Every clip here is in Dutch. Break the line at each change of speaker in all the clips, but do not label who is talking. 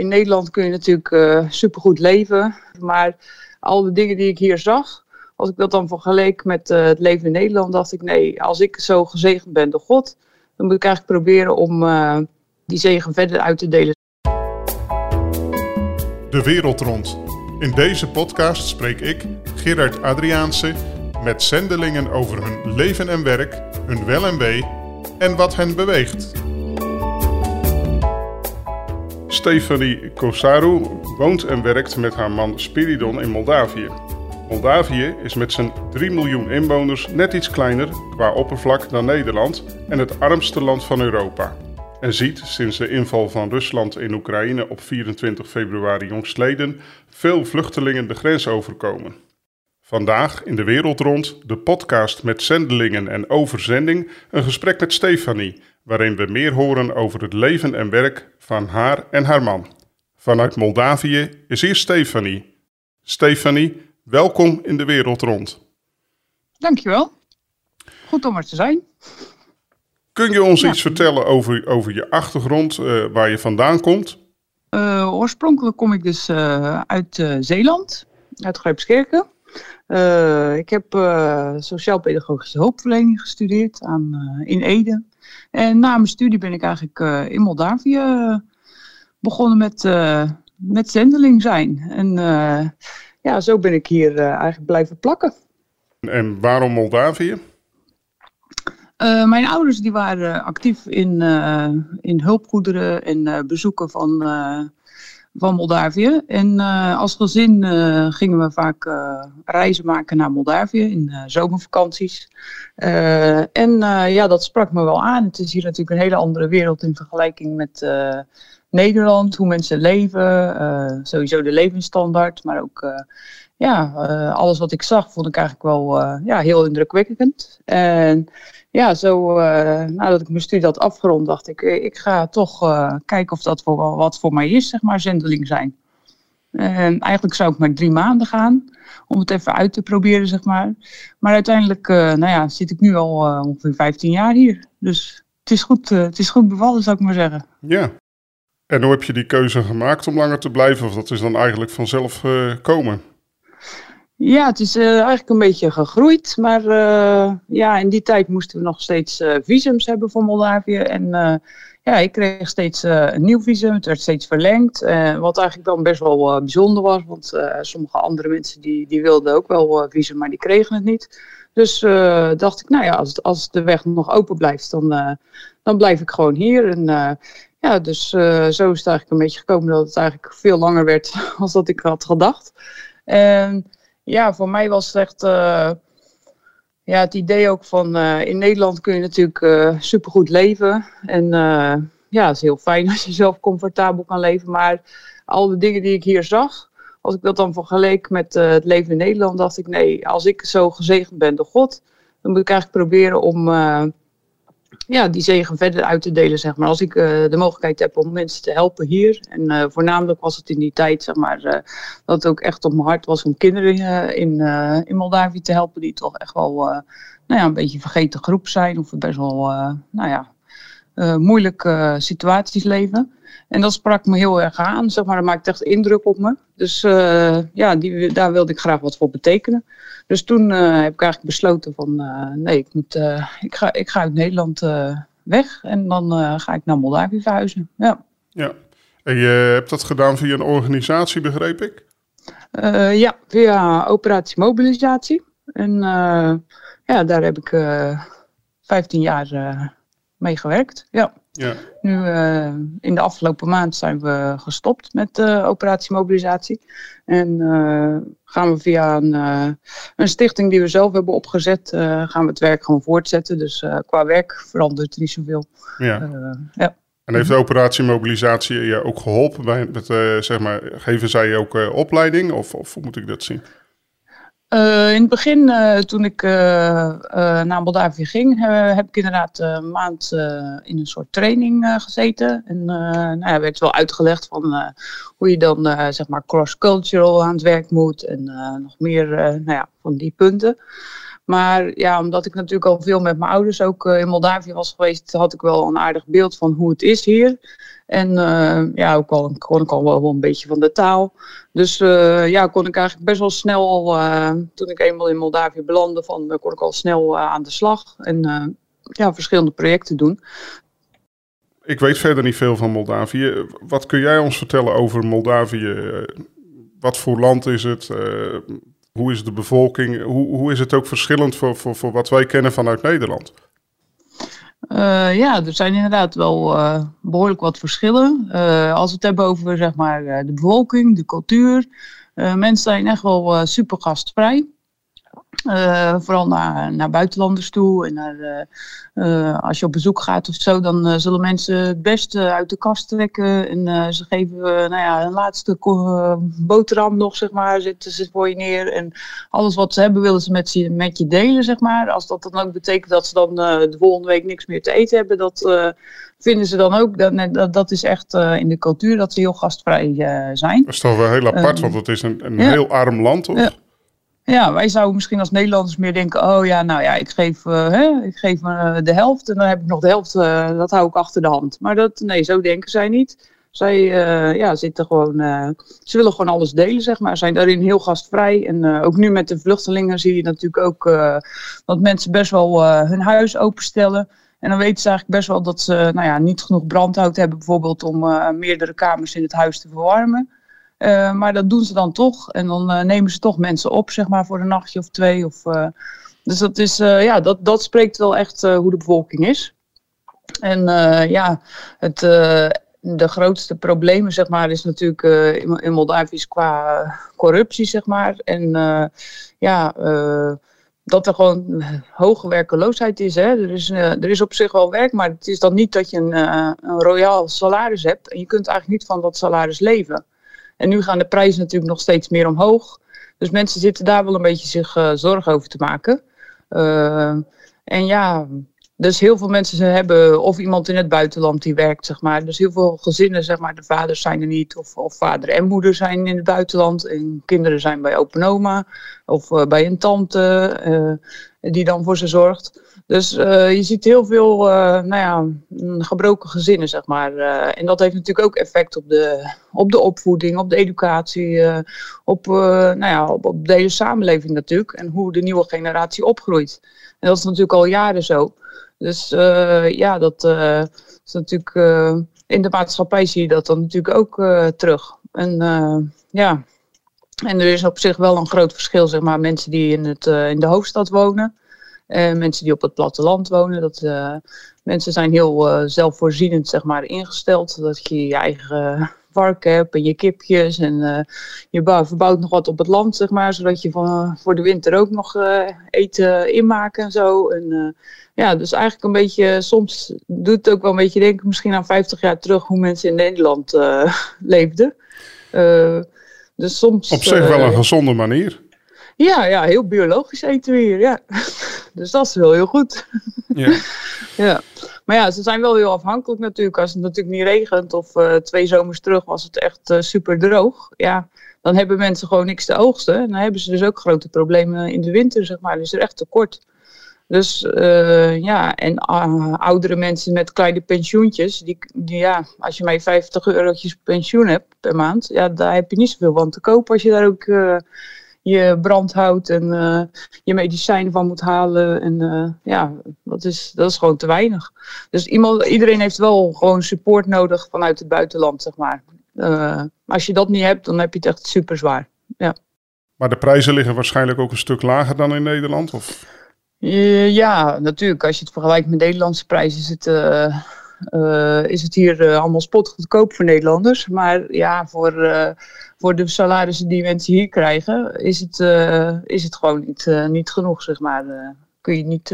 In Nederland kun je natuurlijk uh, supergoed leven. Maar al de dingen die ik hier zag, als ik dat dan vergeleek met uh, het leven in Nederland, dacht ik nee, als ik zo gezegend ben door God, dan moet ik eigenlijk proberen om uh, die zegen verder uit te delen.
De wereld rond. In deze podcast spreek ik, Gerard Adriaanse, met zendelingen over hun leven en werk, hun wel en wee en wat hen beweegt. Stefanie Kosaru woont en werkt met haar man Spiridon in Moldavië. Moldavië is met zijn 3 miljoen inwoners net iets kleiner qua oppervlak dan Nederland en het armste land van Europa. En ziet sinds de inval van Rusland in Oekraïne op 24 februari jongstleden veel vluchtelingen de grens overkomen. Vandaag in de wereld rond de podcast met zendelingen en overzending een gesprek met Stefanie, waarin we meer horen over het leven en werk van haar en haar man. Vanuit Moldavië is hier Stefanie. Stefanie, welkom in de wereld rond.
Dankjewel. Goed om er te zijn.
Kun je ons iets vertellen over, over je achtergrond, uh, waar je vandaan komt?
Uh, oorspronkelijk kom ik dus uh, uit Zeeland, uit Grijpskerken. ik heb sociaal-pedagogische hulpverlening gestudeerd aan, in Ede. En na mijn studie ben ik eigenlijk in Moldavië begonnen met, met zendeling zijn. En ja, zo ben ik hier eigenlijk blijven plakken.
En waarom Moldavië?
mijn ouders die waren actief in, in hulpgoederen en bezoeken van van Moldavië. En uh, als gezin uh, gingen we vaak uh, reizen maken naar Moldavië in zomervakanties. en ja, dat sprak me wel aan. Het is hier natuurlijk een hele andere wereld in vergelijking met Nederland. Hoe mensen leven, sowieso de levensstandaard, maar ook ja, alles wat ik zag vond ik eigenlijk wel ja, heel indrukwekkend. En ja, zo nadat ik mijn studie had afgerond, dacht ik, eh, ik ga toch kijken of dat voor, wat voor mij is, zeg maar, zendeling zijn. En eigenlijk zou ik maar drie maanden gaan, om het even uit te proberen, zeg maar. Maar uiteindelijk, nou ja, zit ik nu al ongeveer 15 jaar hier. Dus het is goed, het is goed bevallen, zou ik maar zeggen.
Ja. En hoe heb je die keuze gemaakt om langer te blijven? Of dat is dan eigenlijk vanzelf komen?
Ja, het is uh, eigenlijk een beetje gegroeid. Maar uh, ja, in die tijd moesten we nog steeds uh, visums hebben voor Moldavië. En ja, ik kreeg steeds een nieuw visum. Het werd steeds verlengd. wat eigenlijk dan best wel bijzonder was. Want sommige andere mensen die, die wilden ook wel visum, maar die kregen het niet. Dus dacht ik, nou ja, als, als de weg nog open blijft, dan, dan blijf ik gewoon hier. En ja, dus zo is het eigenlijk een beetje gekomen dat het eigenlijk veel langer werd dan dat ik had gedacht. En ja, voor mij was het echt uh, ja, het idee ook van uh, in Nederland kun je natuurlijk supergoed leven. En ja, het is heel fijn als je zelf comfortabel kan leven. Maar al de dingen die ik hier zag, als ik dat dan vergeleek met het leven in Nederland, dacht ik nee, als ik zo gezegend ben door God, dan moet ik eigenlijk proberen om ja, die zegen verder uit te delen, zeg maar. Als ik uh, de mogelijkheid heb om mensen te helpen hier. En uh, voornamelijk was het in die tijd, zeg maar, uh, dat het ook echt op mijn hart was om kinderen in, in Moldavië te helpen. Die toch echt wel, nou ja, een beetje vergeten groep zijn. Of best wel, nou ja, moeilijke situaties leven. En dat sprak me heel erg aan, zeg maar. Dat maakte echt indruk op me. Dus ja, die, daar wilde ik graag wat voor betekenen. Dus toen uh, heb ik eigenlijk besloten van nee, ik, moet, ik, ga, ik ga uit Nederland weg en dan ga ik naar Moldavië verhuizen. Ja.
ja. En je hebt dat gedaan via een organisatie, begreep ik?
ja, via Operatie Mobilisatie. En ja, daar heb ik 15 jaar mee gewerkt. Ja. Ja. Nu, uh, in de afgelopen maand zijn we gestopt met uh, operatie mobilisatie. En uh, gaan we via een, een, stichting die we zelf hebben opgezet, gaan we het werk gewoon voortzetten. Dus qua werk verandert er niet zoveel. Ja.
ja. En heeft de operatie mobilisatie je ook geholpen bij met, zeg maar, geven zij je ook opleiding of, of hoe moet ik dat zien?
Uh, in het begin, uh, toen ik uh, naar Moldavië ging, heb ik inderdaad een maand in een soort training gezeten. En nou ja, werd wel uitgelegd van hoe je dan zeg maar cross-cultural aan het werk moet en nog meer nou ja, van die punten. Maar ja, omdat ik natuurlijk al veel met mijn ouders ook in Moldavië was geweest, had ik wel een aardig beeld van hoe het is hier. En ja, ook al kon ik al wel een beetje van de taal. Dus ja, kon ik eigenlijk best wel snel, toen ik eenmaal in Moldavië belandde, van, kon ik al snel aan de slag. En ja, verschillende projecten doen.
Ik weet verder niet veel van Moldavië. Wat kun jij ons vertellen over Moldavië? Wat voor land is het? Hoe is de bevolking? Hoe, hoe is het ook verschillend voor, voor, voor wat wij kennen vanuit Nederland?
Uh, ja, er zijn inderdaad wel uh, behoorlijk wat verschillen. als we het hebben over zeg maar, de bevolking, de cultuur. mensen zijn echt wel super gastvrij. Uh, vooral naar, naar buitenlanders toe. En naar, uh, als je op bezoek gaat of zo, dan zullen mensen het beste uit de kast trekken. En ze geven nou ja, een laatste boterham nog, zeg maar, zitten ze voor je neer. En alles wat ze hebben willen ze met, je, met je delen, zeg maar. Als dat dan ook betekent dat ze dan de volgende week niks meer te eten hebben, dat vinden ze dan ook. Dat, dat, dat is echt in de cultuur dat ze heel gastvrij zijn.
Dat is toch wel heel apart, want het is een, een heel arm land, toch?
Ja. Ja, wij zouden misschien als Nederlanders meer denken: oh ja, nou ja, ik geef, uh, hè, ik geef me de helft en dan heb ik nog de helft, uh, dat hou ik achter de hand. Maar dat, nee, zo denken zij niet. Zij ja, zitten gewoon, ze willen gewoon alles delen, zeg maar. Zijn daarin heel gastvrij. En ook nu met de vluchtelingen zie je natuurlijk ook dat mensen best wel hun huis openstellen. En dan weten ze eigenlijk best wel dat ze nou ja, niet genoeg brandhout hebben, bijvoorbeeld om meerdere kamers in het huis te verwarmen. Uh, maar dat doen ze dan toch. En dan uh, nemen ze toch mensen op, zeg maar, voor een nachtje of twee. Of, uh, dus dat, is, ja, dat, dat spreekt wel echt hoe de bevolking is. En ja, het, de grootste problemen, zeg maar, is natuurlijk in, in Moldavië qua corruptie, zeg maar. En ja, dat er gewoon hoge werkeloosheid is. Hè. Er, is er is op zich wel werk, maar het is dan niet dat je een, een royaal salaris hebt. En je kunt eigenlijk niet van dat salaris leven. En nu gaan de prijzen natuurlijk nog steeds meer omhoog. Dus mensen zitten daar wel een beetje zich uh, zorgen over te maken. Uh, en ja, dus heel veel mensen hebben of iemand in het buitenland die werkt, zeg maar. Dus heel veel gezinnen, zeg maar, de vaders zijn er niet. Of, of vader en moeder zijn in het buitenland. En kinderen zijn bij open oma. Of uh, bij een tante die dan voor ze zorgt. Dus uh, je ziet heel veel uh, nou ja, gebroken gezinnen, zeg maar. Uh, en dat heeft natuurlijk ook effect op de, op de opvoeding, op de educatie, op, nou ja, op, op, de hele samenleving natuurlijk. En hoe de nieuwe generatie opgroeit. En dat is natuurlijk al jaren zo. Dus ja, dat is natuurlijk... in de maatschappij zie je dat dan natuurlijk ook terug. En ja... En er is op zich wel een groot verschil, zeg maar, mensen die in, het, in de hoofdstad wonen. Uh, mensen die op het platteland wonen. Dat, uh, mensen zijn heel uh, zelfvoorzienend zeg maar, ingesteld. Dat je je eigen varken hebt en je kipjes. En je verbouwt nog wat op het land, zeg maar. Zodat je van, voor de winter ook nog eten inmaken en zo. En, ja, dus eigenlijk een beetje, soms doet het ook wel een beetje denken misschien aan 50 jaar terug hoe mensen in Nederland leefden. dus soms,
Op zich wel een gezonde manier.
Ja, ja, heel biologisch eten we hier, ja. Dus dat is wel heel goed. Ja. ja. Maar ja, ze zijn wel heel afhankelijk natuurlijk. Als het natuurlijk niet regent of uh, twee zomers terug was het echt uh, super droog. Ja, dan hebben mensen gewoon niks te oogsten. En dan hebben ze dus ook grote problemen in de winter, zeg maar. Is er echt tekort. Dus uh, ja, en oudere mensen met kleine pensioentjes, die, die, ja, als je maar 50 eurotjes pensioen hebt per maand, ja, daar heb je niet zoveel van te kopen als je daar ook je brandhout en uh, je medicijnen van moet halen. En uh, ja, dat is, dat is gewoon te weinig. Dus iemand, iedereen heeft wel gewoon support nodig vanuit het buitenland, zeg maar. Uh, als je dat niet hebt, dan heb je het echt super zwaar. Ja.
Maar de prijzen liggen waarschijnlijk ook een stuk lager dan in Nederland? Of?
Ja, natuurlijk. Als je het vergelijkt met Nederlandse prijzen, is het uh, is het hier uh, allemaal spotgoedkoop voor Nederlanders. Maar ja, voor, uh, voor de salarissen die mensen hier krijgen, is het, is het gewoon niet, niet genoeg, zeg maar. kun je niet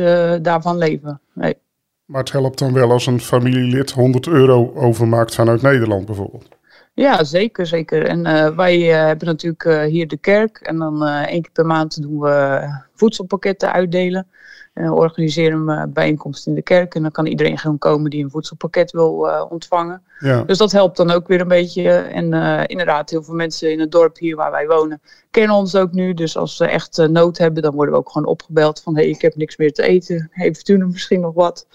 daarvan leven. Nee.
Maar het helpt dan wel als een familielid 100 euro overmaakt vanuit Nederland bijvoorbeeld?
Ja, zeker, zeker. En wij hebben natuurlijk hier de kerk. En dan één keer per maand doen we voedselpakketten uitdelen. Uh, organiseren een bijeenkomst in de kerk. En dan kan iedereen gewoon komen die een voedselpakket wil ontvangen. Ja. Dus dat helpt dan ook weer een beetje. En inderdaad, heel veel mensen in het dorp hier waar wij wonen kennen ons ook nu. Dus als ze echt nood hebben, dan worden we ook gewoon opgebeld van... hé, hey, ik heb niks meer te eten. Heeft u misschien nog wat?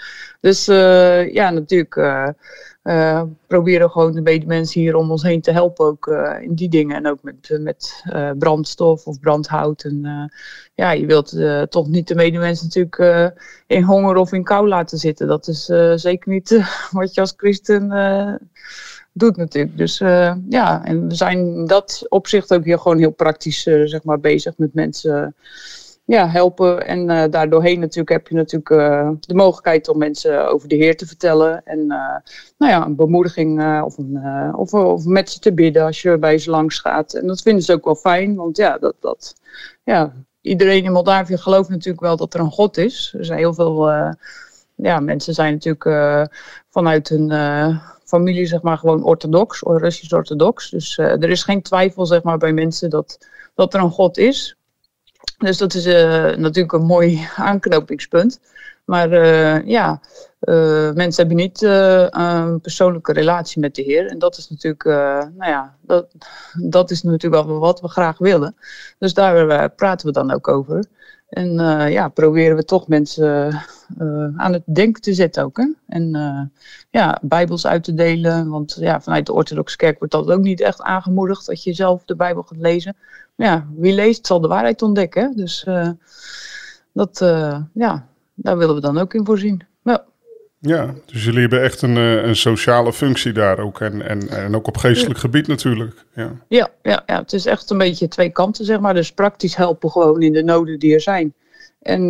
Dus ja, natuurlijk uh, proberen gewoon de medemensen hier om ons heen te helpen ook uh, in die dingen. En ook met, uh, met brandstof of brandhout. En ja, je wilt toch niet de medemensen natuurlijk in honger of in kou laten zitten. Dat is zeker niet wat je als christen doet natuurlijk. Dus ja, en we zijn in dat opzicht ook hier gewoon heel praktisch zeg maar, bezig met mensen ja, helpen. En uh, daardoorheen natuurlijk heb je natuurlijk uh, de mogelijkheid om mensen over de Heer te vertellen. En nou ja, een bemoediging of, een, of, of, met ze te bidden als je bij ze langs gaat. En dat vinden ze ook wel fijn, want ja, dat, dat, ja iedereen in Moldavië gelooft natuurlijk wel dat er een God is. Er zijn heel veel ja, mensen zijn natuurlijk vanuit hun familie zeg maar gewoon orthodox, Russisch-orthodox. Dus er is geen twijfel zeg maar bij mensen dat, dat er een God is. Dus dat is uh, natuurlijk een mooi aanknopingspunt. Maar uh, ja, uh, mensen hebben niet een persoonlijke relatie met de Heer. En dat is natuurlijk, nou ja, dat, dat is natuurlijk wel wat we graag willen. Dus daar praten we dan ook over. En ja, proberen we toch mensen aan het denken te zetten ook. Hè? En ja, bijbels uit te delen. Want ja, vanuit de orthodoxe kerk wordt dat ook niet echt aangemoedigd. Dat je zelf de bijbel gaat lezen ja, wie leest zal de waarheid ontdekken. Dus dat, ja, daar willen we dan ook in voorzien. Ja.
Dus jullie hebben echt een, uh, een sociale functie daar ook. En, en, en ook op geestelijk gebied natuurlijk. Ja.
Ja, ja, ja, het is echt een beetje twee kanten, zeg maar. Dus praktisch helpen gewoon in de noden die er zijn. En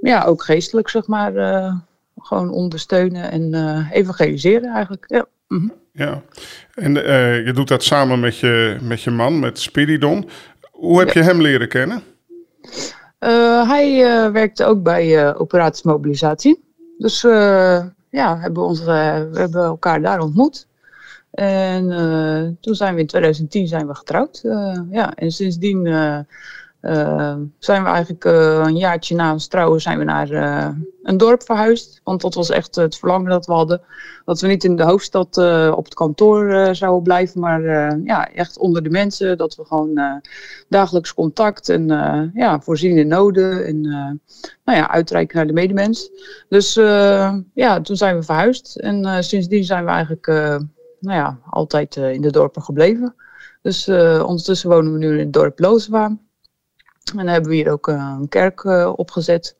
ja, ook geestelijk, zeg maar, gewoon ondersteunen en evangeliseren eigenlijk. Ja.
Mhm. Ja, en je doet dat samen met je, met je man, met Spiridon. Hoe heb je hem leren kennen?
Hij werkte ook bij operaties mobilisatie. Dus ja, hebben we hebben elkaar daar ontmoet. En toen zijn we in 2010 zijn we getrouwd. ja, en sindsdien uh, zijn we eigenlijk uh, een jaartje na ons trouwen zijn we naar uh, een dorp verhuisd. Want dat was echt het verlangen dat we hadden. Dat we niet in de hoofdstad op het kantoor zouden blijven, maar ja, echt onder de mensen. Dat we gewoon dagelijks contact en ja, voorziene noden en nou ja, uitreiken naar de medemens. Dus ja, toen zijn we verhuisd. En sindsdien zijn we eigenlijk nou ja, altijd in de dorpen gebleven. Dus ondertussen wonen we nu in het dorp Looswaan. En dan hebben we hier ook eh, een kerk uh, opgezet.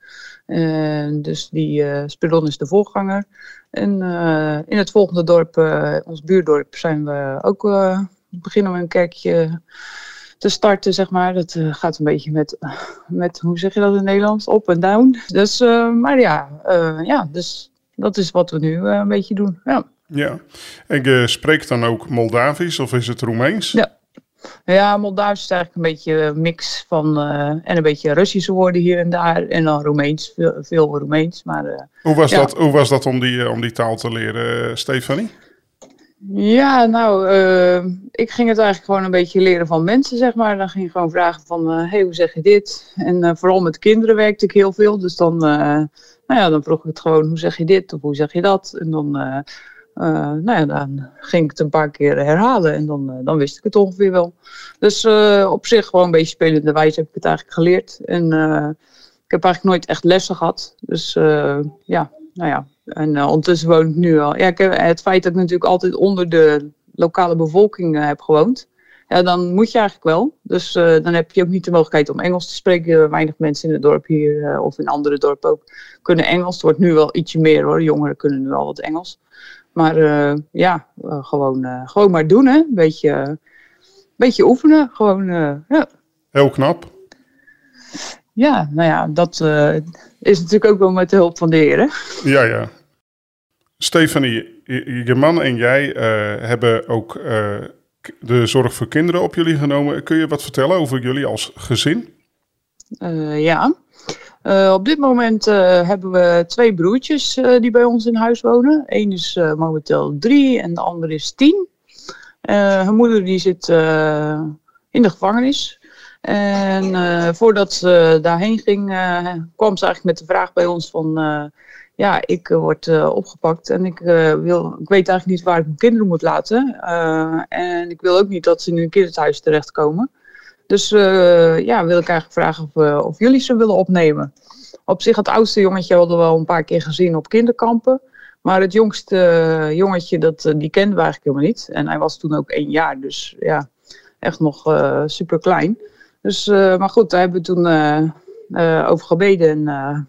dus die uh, Spiridon is de voorganger. En in het volgende dorp, ons buurdorp, zijn we ook beginnen we een kerkje te starten, zeg maar. Dat gaat een beetje met, met, hoe zeg je dat in Nederlands, op en down. Dus, maar ja, ja, dus dat is wat we nu een beetje doen. Ja.
Ja, en je spreekt dan ook Moldavisch of is het Roemeens?
Ja, ja, Moldavisch is eigenlijk een beetje een mix van uh, en een beetje Russische woorden hier en daar. En dan Roemeens, veel, veel Roemeens. Maar, uh,
hoe, was dat, hoe was dat om die, om die taal te leren, Stefanie?
Ja, nou, ik ging het eigenlijk gewoon een beetje leren van mensen, zeg maar. Dan ging ik gewoon vragen van, hé, hey, hoe zeg je dit? En vooral met kinderen werkte ik heel veel. Dus dan, nou ja, dan vroeg ik het gewoon, hoe zeg je dit? Of hoe zeg je dat? En dan nou ja, dan ging ik het een paar keer herhalen en dan, uh, dan wist ik het ongeveer wel. Dus uh, op zich gewoon een beetje spelende wijze heb ik het eigenlijk geleerd. En ik heb eigenlijk nooit echt lessen gehad. Dus ja, nou ja. En ondertussen woon ik nu al. Ja, ik heb, het feit dat ik natuurlijk altijd onder de lokale bevolking heb gewoond. Ja, dan moet je eigenlijk wel. Dus dan heb je ook niet de mogelijkheid om Engels te spreken. Weinig mensen in het dorp hier of in andere dorpen ook kunnen Engels. Het wordt nu wel ietsje meer hoor. Jongeren kunnen nu al wat Engels. Maar uh, ja, uh, gewoon, uh, gewoon maar doen, hè. Beetje, beetje oefenen, gewoon, ja.
Heel knap.
Ja, nou ja, dat is natuurlijk ook wel met de hulp van de heren.
Ja, ja. Stefanie, je, je man en jij hebben ook de zorg voor kinderen op jullie genomen. Kun je wat vertellen over jullie als gezin?
ja, uh, op dit moment uh, hebben we twee broertjes uh, die bij ons in huis wonen. Eén is momenteel drie en de andere is tien. hun moeder die zit in de gevangenis. En voordat ze daarheen ging, kwam ze eigenlijk met de vraag bij ons van ja, ik word opgepakt en ik, wil, ik weet eigenlijk niet waar ik mijn kinderen moet laten. en ik wil ook niet dat ze in een kinderthuis terechtkomen. Dus ja, wil ik eigenlijk vragen of, of jullie ze willen opnemen. Op zich, het oudste jongetje hadden we al een paar keer gezien op kinderkampen. Maar het jongste eh, jongetje, dat, eh, die kenden we eigenlijk helemaal niet. En hij was toen ook één jaar, dus ja, echt nog super klein. Dus, maar goed, daar hebben we toen over gebeden en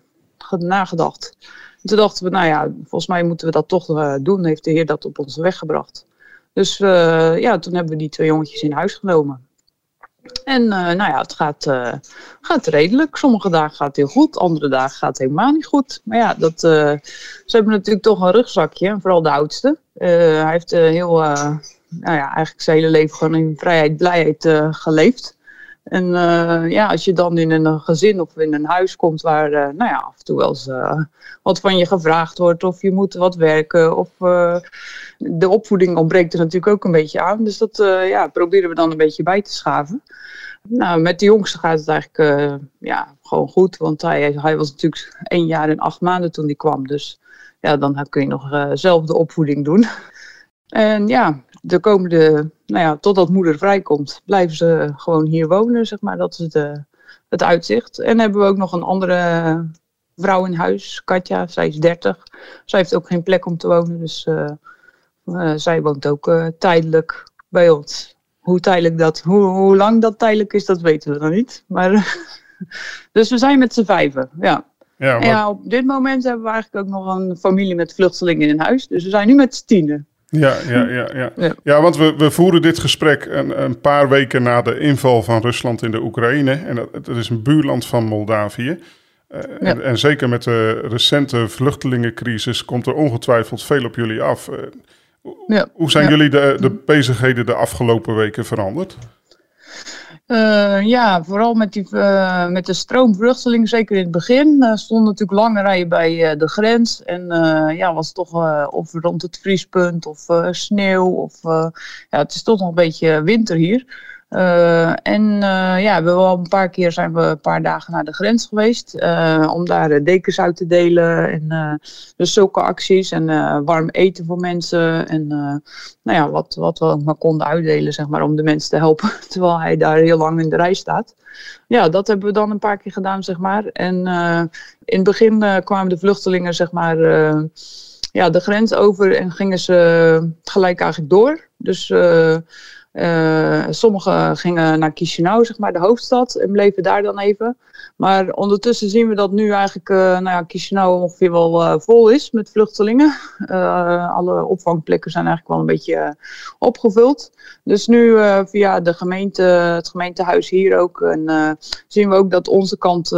nagedacht. En toen dachten we, nou ja, volgens mij moeten we dat toch doen. Heeft de Heer dat op onze weg gebracht. Dus ja, toen hebben we die twee jongetjes in huis genomen. En uh, nou ja, het gaat, uh, gaat redelijk. Sommige dagen gaat het heel goed, andere dagen gaat het helemaal niet goed. Maar ja, dat, uh, ze hebben natuurlijk toch een rugzakje, vooral de oudste. hij heeft heel, nou ja, eigenlijk zijn hele leven gewoon in vrijheid, blijheid geleefd. En ja, als je dan in een gezin of in een huis komt waar nou ja, af en toe wel eens wat van je gevraagd wordt, of je moet wat werken, of de opvoeding ontbreekt er natuurlijk ook een beetje aan. Dus dat ja, proberen we dan een beetje bij te schaven. Nou, met de jongste gaat het eigenlijk ja, gewoon goed. Want hij, hij was natuurlijk één jaar en acht maanden toen hij kwam. Dus ja, dan kun je nog zelf de opvoeding doen. En ja, de komende, nou ja, totdat moeder vrijkomt, blijven ze gewoon hier wonen, zeg maar. Dat is de, het uitzicht. En hebben we ook nog een andere vrouw in huis, Katja. Zij is 30. Zij heeft ook geen plek om te wonen. Dus uh, zij woont ook tijdelijk bij ons. Hoe tijdelijk dat, hoe, hoe lang dat tijdelijk is, dat weten we nog niet. Maar, dus we zijn met z'n vijven, ja. Ja, maar... ja, op dit moment hebben we eigenlijk ook nog een familie met vluchtelingen in huis. Dus we zijn nu met z'n tienen.
Ja, ja, ja, ja. ja. ja want we, we voeren dit gesprek een, een paar weken na de inval van Rusland in de Oekraïne. En dat, dat is een buurland van Moldavië. Uh, en, en, zeker met de recente vluchtelingencrisis komt er ongetwijfeld veel op jullie af. Uh, ja. Hoe zijn jullie de, de bezigheden de afgelopen weken veranderd?
Uh, ja, vooral met, die, uh, met de stroomvluchtelingen, zeker in het begin. Er stonden natuurlijk lange rijen bij uh, de grens. En ja, was het toch of rond het vriespunt of sneeuw. Of, ja, het is toch nog een beetje winter hier. Uh, en uh, ja, we al een paar keer zijn we een paar dagen naar de grens geweest uh, om daar dekens uit te delen en dus zulke acties en warm eten voor mensen en nou ja, wat, wat we maar konden uitdelen zeg maar om de mensen te helpen terwijl hij daar heel lang in de rij staat. Ja, dat hebben we dan een paar keer gedaan zeg maar en in het begin kwamen de vluchtelingen zeg maar ja, de grens over en gingen ze gelijk eigenlijk door. Dus sommigen gingen naar Chisinau, zeg maar, de hoofdstad, en bleven daar dan even. Maar ondertussen zien we dat nu eigenlijk uh, nou ja, Chisinau ongeveer wel uh, vol is met vluchtelingen. alle opvangplekken zijn eigenlijk wel een beetje opgevuld. Dus nu via de gemeente, het gemeentehuis hier ook, en, zien we ook dat onze kant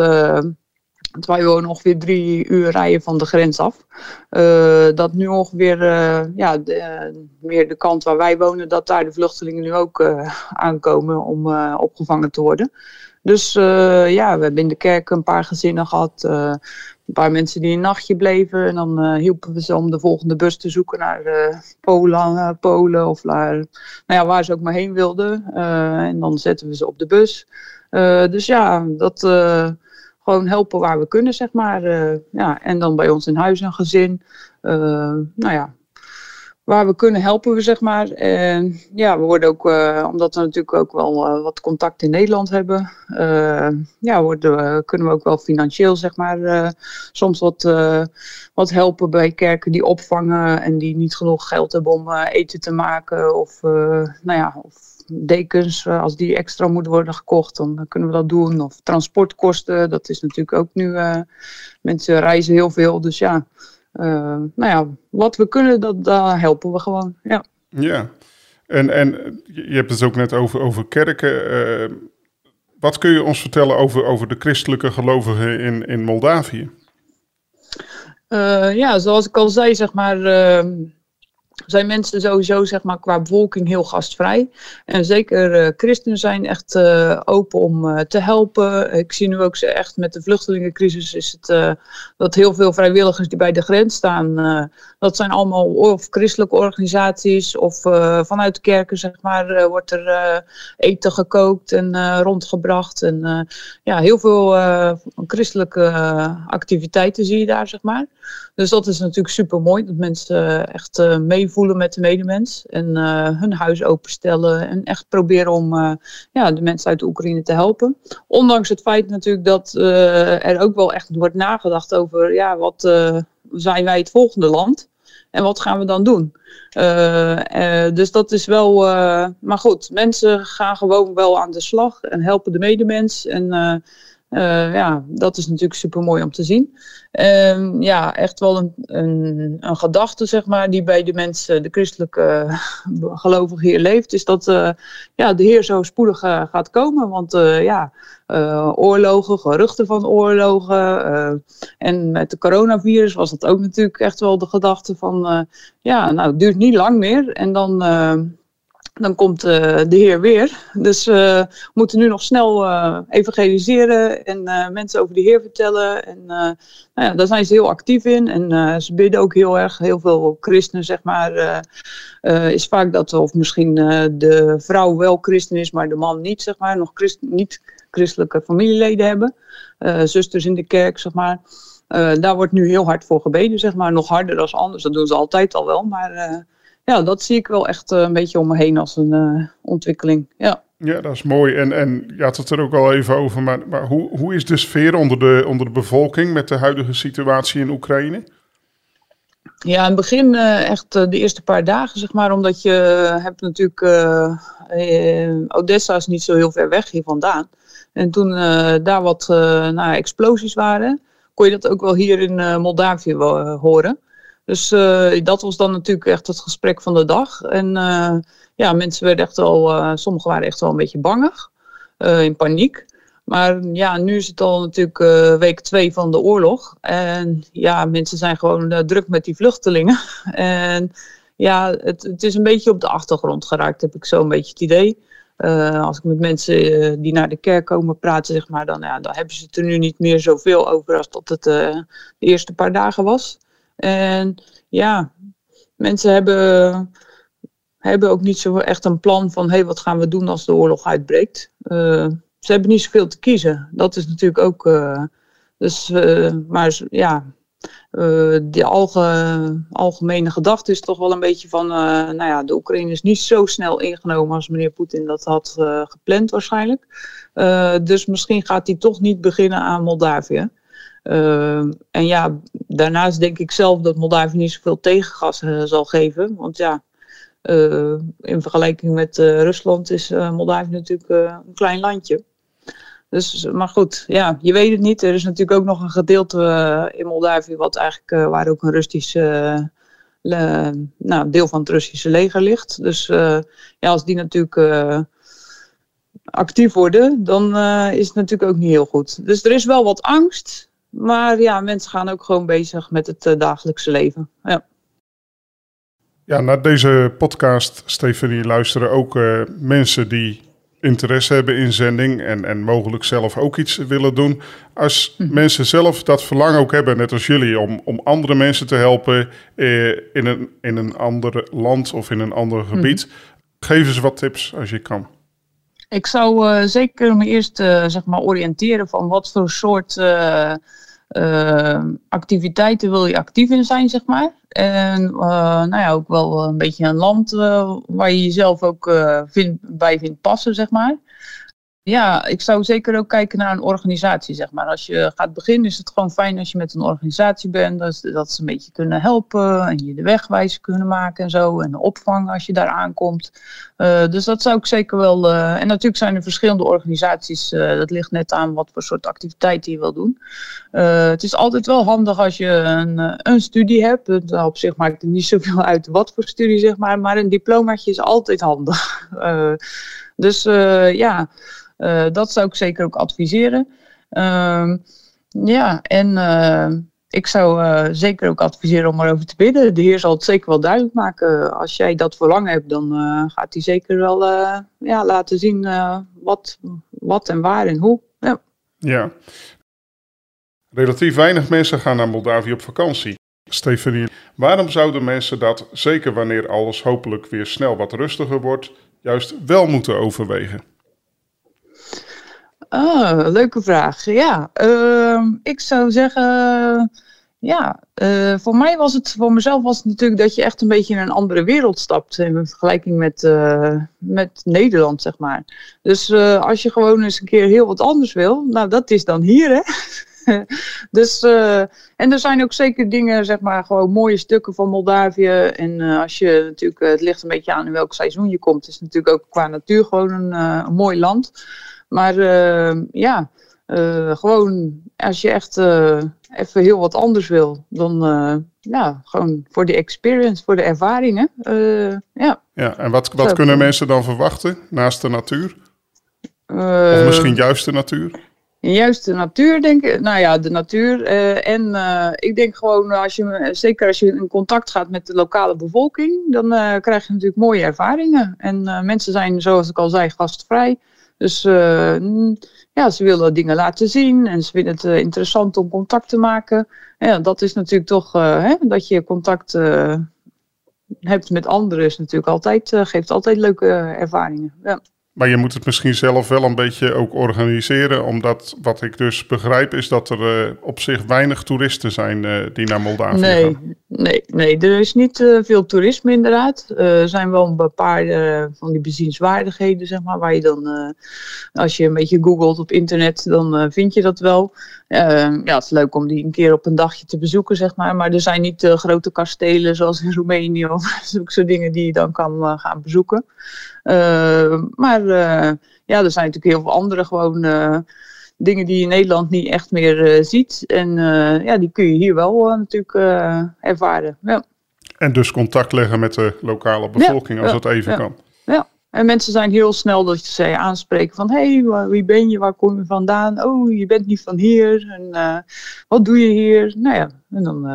want wij wonen ongeveer drie uur rijden van de grens af. Uh, dat nu ongeveer uh, ja, de, meer de kant waar wij wonen, dat daar de vluchtelingen nu ook aankomen om opgevangen te worden. Dus ja, we hebben in de kerk een paar gezinnen gehad. een paar mensen die een nachtje bleven. En dan hielpen we ze om de volgende bus te zoeken naar Polen, Polen of naar nou ja, waar ze ook maar heen wilden. en dan zetten we ze op de bus. dus ja, dat gewoon helpen waar we kunnen, zeg maar. Uh, ja, en dan bij ons in huis een gezin. Uh, nou ja, waar we kunnen helpen we, zeg maar. En ja, we worden ook, uh, omdat we natuurlijk ook wel wat contact in Nederland hebben, ja, worden, kunnen we ook wel financieel, zeg maar, soms wat, wat helpen bij kerken die opvangen en die niet genoeg geld hebben om eten te maken. Of, nou ja, of dekens, eh, als die extra moeten worden gekocht, dan kunnen we dat doen. Of transportkosten, dat is natuurlijk ook nu, mensen reizen heel veel. Dus ja, nou ja, wat we kunnen, dat, daar helpen we gewoon. Ja,
ja. En, en je hebt het ook net over, over kerken. wat kun je ons vertellen over, over de christelijke gelovigen in, in Moldavië?
ja, zoals ik al zei, zeg maar zijn mensen sowieso zeg maar, qua bevolking heel gastvrij. En zeker uh, christenen zijn echt uh, open om uh, te helpen. Ik zie nu ook ze echt met de vluchtelingencrisis is het dat heel veel vrijwilligers die bij de grens staan, dat zijn allemaal of christelijke organisaties of vanuit kerken zeg maar, wordt er eten gekookt en rondgebracht. En ja, heel veel christelijke activiteiten zie je daar zeg maar. Dus dat is natuurlijk super mooi dat mensen echt mee meevoelen met de medemens. En uh, hun huis openstellen. En echt proberen om uh, ja, de mensen uit de Oekraïne te helpen. Ondanks het feit natuurlijk dat uh, er ook wel echt wordt nagedacht over... Ja, wat zijn wij het volgende land? En wat gaan we dan doen? dus dat is wel... maar goed, mensen gaan gewoon wel aan de slag. En helpen de medemens. En ja, dat is natuurlijk super mooi om te zien. Um, ja, echt wel een, een, een, gedachte, zeg maar, die bij de mensen, de christelijke uh, gelovigen hier leeft, is dat uh, ja, de Heer zo spoedig gaat komen. Want ja, oorlogen, geruchten van oorlogen. en met de coronavirus was dat ook natuurlijk echt wel de gedachte van, ja, nou, het duurt niet lang meer. En dan dan komt uh, de Heer weer. Dus uh, we moeten nu nog snel uh, evangeliseren en mensen over de Heer vertellen. En nou ja, daar zijn ze heel actief in. En ze bidden ook heel erg. Heel veel christenen, zeg maar, is vaak dat, of misschien de vrouw wel christen is, maar de man niet, zeg maar, nog christ, niet christelijke familieleden hebben. zusters in de kerk, zeg maar. daar wordt nu heel hard voor gebeden, zeg maar. Nog harder dan anders. Dat doen ze altijd al wel, maar ja, dat zie ik wel echt eh, een beetje om me heen als een uh, ontwikkeling. Ja.
ja, dat is mooi. En, en je had het er ook al even over, maar, maar hoe, hoe is de sfeer onder de, onder de bevolking met de huidige situatie in Oekraïne?
Ja, in het begin uh, echt de eerste paar dagen, zeg maar, omdat je hebt natuurlijk, Odessa is niet zo heel ver weg hier vandaan. En toen daar wat nou, explosies waren, kon je dat ook wel hier in Moldavië horen. Dus uh, dat was dan natuurlijk echt het gesprek van de dag. En uh, ja, mensen werden echt wel, uh, sommigen waren echt wel een beetje bangig, in paniek. Maar ja, nu is het al natuurlijk week twee van de oorlog. En ja, mensen zijn gewoon druk met die vluchtelingen. en ja, het, het, is een beetje op de achtergrond geraakt, heb ik zo een beetje het idee. als ik met mensen die naar de kerk komen praten, zeg maar, dan, ja, dan hebben ze het er nu niet meer zoveel over als dat het de eerste paar dagen was. En ja, mensen hebben, hebben ook niet zo echt een plan van hé, hey, wat gaan we doen als de oorlog uitbreekt. Uh, ze hebben niet zoveel te kiezen. Dat is natuurlijk ook. Uh, dus, uh, maar ja, de alge, algemene gedachte is toch wel een beetje van, nou ja, de Oekraïne is niet zo snel ingenomen als meneer Poetin dat had gepland waarschijnlijk. dus misschien gaat hij toch niet beginnen aan Moldavië. Uh, en ja, daarnaast denk ik zelf dat Moldavië niet zoveel tegengas uh, zal geven. Want ja, uh, in vergelijking met eh, Rusland is Moldavië natuurlijk een klein landje. Dus, maar goed, ja, je weet het niet. Er is natuurlijk ook nog een gedeelte in Moldavië wat eigenlijk, waar ook een Russisch nou, deel van het Russische leger ligt. Dus ja, als die natuurlijk actief worden, dan is het natuurlijk ook niet heel goed. Dus er is wel wat angst. Maar ja, mensen gaan ook gewoon bezig met het uh, dagelijkse leven. Ja.
Ja, naar deze podcast, Stefanie, luisteren ook uh, mensen die interesse hebben in zending en, en mogelijk zelf ook iets willen doen. Als hm. mensen zelf dat verlangen ook hebben, net als jullie, om, om andere mensen te helpen eh, in, een, in een ander land of in een ander gebied, hm. geef eens wat tips als je kan.
Ik zou uh, zeker me eerst uh, zeg maar oriënteren van wat voor soort uh, activiteiten wil je actief in zijn, zeg maar. En nou ja, ook wel een beetje een land waar je jezelf ook bij vindt passen, zeg maar. Ja, ik zou zeker ook kijken naar een organisatie, zeg maar. Als je gaat beginnen is het gewoon fijn als je met een organisatie bent. Dat, dat ze een beetje kunnen helpen en je de wegwijzen kunnen maken en zo. En de opvang als je daar aankomt. Uh, dus dat zou ik zeker wel... Uh, en natuurlijk zijn er verschillende organisaties. Uh, dat ligt net aan wat voor soort activiteiten je wil doen. het is altijd wel handig als je een, een studie hebt. Op zich maakt het niet zoveel uit wat voor studie, zeg maar. Maar een diplomaatje is altijd handig. dus ja... Uh, dat zou ik zeker ook adviseren. Uh, ja, en uh, ik zou zeker ook adviseren om erover te bidden. De Heer zal het zeker wel duidelijk maken. Als jij dat verlangen hebt, dan gaat hij zeker wel ja, laten zien wat, wat en waar en hoe. Ja.
ja. Relatief weinig mensen gaan naar Moldavië op vakantie. Stefanie, waarom zouden mensen dat, zeker wanneer alles hopelijk weer snel wat rustiger wordt, juist wel moeten overwegen?
Ah, leuke vraag. Ja, uh, ik zou zeggen, ja, uh, voor mij was het, voor mezelf was het natuurlijk dat je echt een beetje in een andere wereld stapt in vergelijking met, uh, met Nederland, zeg maar. Dus uh, als je gewoon eens een keer heel wat anders wil, nou dat is dan hier, hè. dus, en er zijn ook zeker dingen, zeg maar, gewoon mooie stukken van Moldavië. En als je natuurlijk, het ligt een beetje aan in welk seizoen je komt. Is natuurlijk ook qua natuur gewoon een, een mooi land. Maar ja, gewoon als je echt even heel wat anders wil, dan ja, gewoon voor de experience, voor de ervaringen. ja.
ja, en wat, wat kunnen mensen dan verwachten naast de natuur? of misschien juist de natuur?
Juist de natuur, denk ik. Nou ja, de natuur. Uh, en uh, ik denk gewoon, als je, zeker als je in contact gaat met de lokale bevolking, dan uh, krijg je natuurlijk mooie ervaringen. En mensen zijn, zoals ik al zei, gastvrij. Dus ja, ze willen dingen laten zien en ze vinden het interessant om contact te maken. Ja, dat is natuurlijk toch, hè, dat je contact hebt met anderen, is natuurlijk altijd, geeft altijd leuke ervaringen. Ja.
Maar je moet het misschien zelf wel een beetje ook organiseren. Omdat wat ik dus begrijp is dat er uh, op zich weinig toeristen zijn uh, die naar Moldavië
nee,
gaan.
Nee, nee, er is niet uh, veel toerisme inderdaad. Er zijn wel een paar van die bezienswaardigheden, zeg maar. Waar je dan, als je een beetje googelt op internet, dan vind je dat wel. Ja, het is leuk om die een keer op een dagje te bezoeken, zeg maar. Maar er zijn niet grote kastelen zoals in Roemenië of zulke dingen die je dan kan gaan bezoeken. Uh, maar uh, ja, er zijn natuurlijk heel veel andere gewoon dingen die je in Nederland niet echt meer ziet. En ja, die kun je hier wel natuurlijk ervaren. Ja.
En dus contact leggen met de lokale bevolking als dat even kan.
Ja, en mensen zijn heel snel dat ze je aanspreken van... hé, hey, wie ben je, waar kom je vandaan? Oh, je bent niet van hier. En wat doe je hier? Nou ja, en dan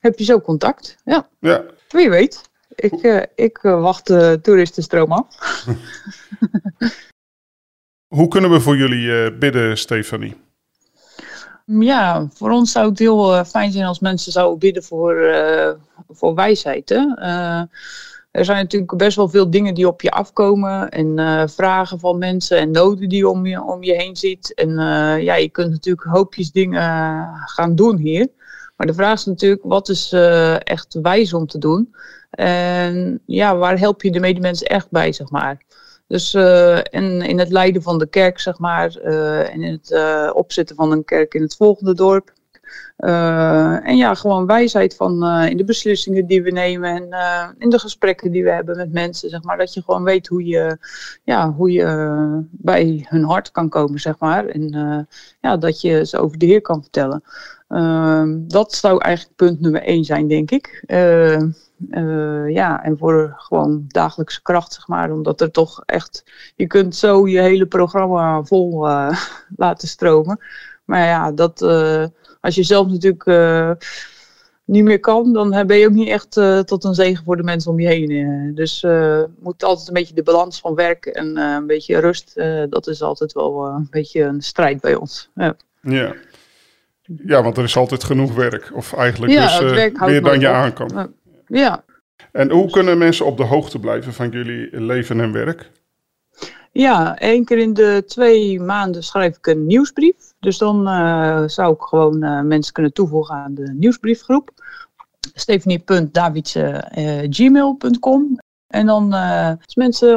heb je zo contact. Ja, ja. wie weet. Ik, uh, ik wacht de toeristenstroom af.
Hoe kunnen we voor jullie bidden, Stefanie?
Ja, voor ons zou het heel fijn zijn als mensen zouden bidden voor, voor wijsheid. Hè? Er zijn natuurlijk best wel veel dingen die op je afkomen. En vragen van mensen en noden die om je, om je heen ziet. En ja, je kunt natuurlijk hoopjes dingen gaan doen hier. Maar de vraag is natuurlijk, wat is echt wijs om te doen? En ja, waar help je de medemens echt bij, zeg maar. Dus en in het leiden van de kerk, zeg maar, en in het opzetten van een kerk in het volgende dorp. En ja, gewoon wijsheid van in de beslissingen die we nemen en in de gesprekken die we hebben met mensen, zeg maar. Dat je gewoon weet hoe je, ja, hoe je bij hun hart kan komen, zeg maar. En ja, dat je ze over de Heer kan vertellen. Ehm, dat zou eigenlijk punt nummer één zijn, denk ik. Uh, ja, en voor gewoon dagelijkse kracht, zeg maar. Omdat er toch echt, je kunt zo je hele programma vol laten stromen. Maar ja, dat, als je zelf natuurlijk niet meer kan, dan ben je ook niet echt tot een zegen voor de mensen om je heen. Dus moet altijd een beetje de balans van werk en een beetje rust, dat is altijd wel een beetje een strijd bij ons. Ja.
ja. Ja, want er is altijd genoeg werk. Of eigenlijk ja, dus meer dan je aan kan.
Ja.
En hoe kunnen mensen op de hoogte blijven van jullie leven en werk?
Ja, één keer in de twee maanden schrijf ik een nieuwsbrief. Dus dan uh, zou ik gewoon uh, mensen kunnen toevoegen aan de nieuwsbriefgroep. Stephanie.davidse.gmail.com uh, En dan als mensen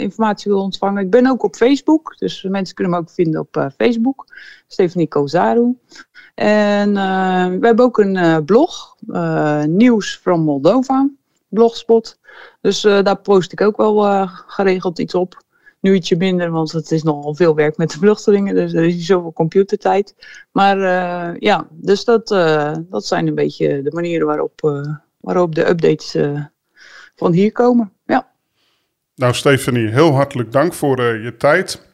informatie willen ontvangen. Ik ben ook op Facebook. Dus mensen kunnen me ook vinden op Facebook. Stephanie Kozaru. En we hebben ook een blog. Nieuws from Moldova blogspot. Dus daar post ik ook wel geregeld iets op. Nu ietsje minder, want het is nogal veel werk met de vluchtelingen. Dus er is niet zoveel computertijd. Maar uh, ja, dus dat, dat zijn een beetje de manieren waarop, waarop de updates van hier komen. Ja.
Nou, Stefanie, heel hartelijk dank voor je tijd.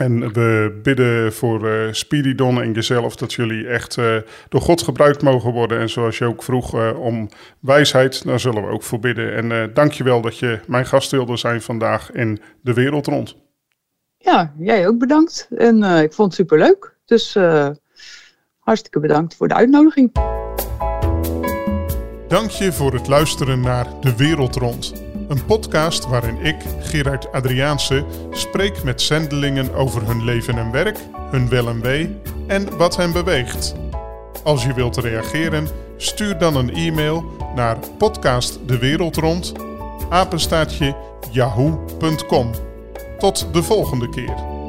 En we bidden voor uh, Spiridon en jezelf dat jullie echt uh, door God gebruikt mogen worden. En zoals je ook vroeg uh, om wijsheid, daar zullen we ook voor bidden. En dank je wel dat je mijn gast wilde zijn vandaag in de wereld rond.
Ja, jij ook bedankt. En ik vond het superleuk. Dus hartstikke bedankt voor de uitnodiging.
Dank je voor het luisteren naar De Wereld Rond. Een podcast waarin ik, Gerard Adriaanse, spreek met zendelingen over hun leven en werk, hun wel en wee en wat hen beweegt. Als je wilt reageren, stuur dan een e-mail naar podcastdewereldrond, apenstaatje yahoo.com. Tot de volgende keer.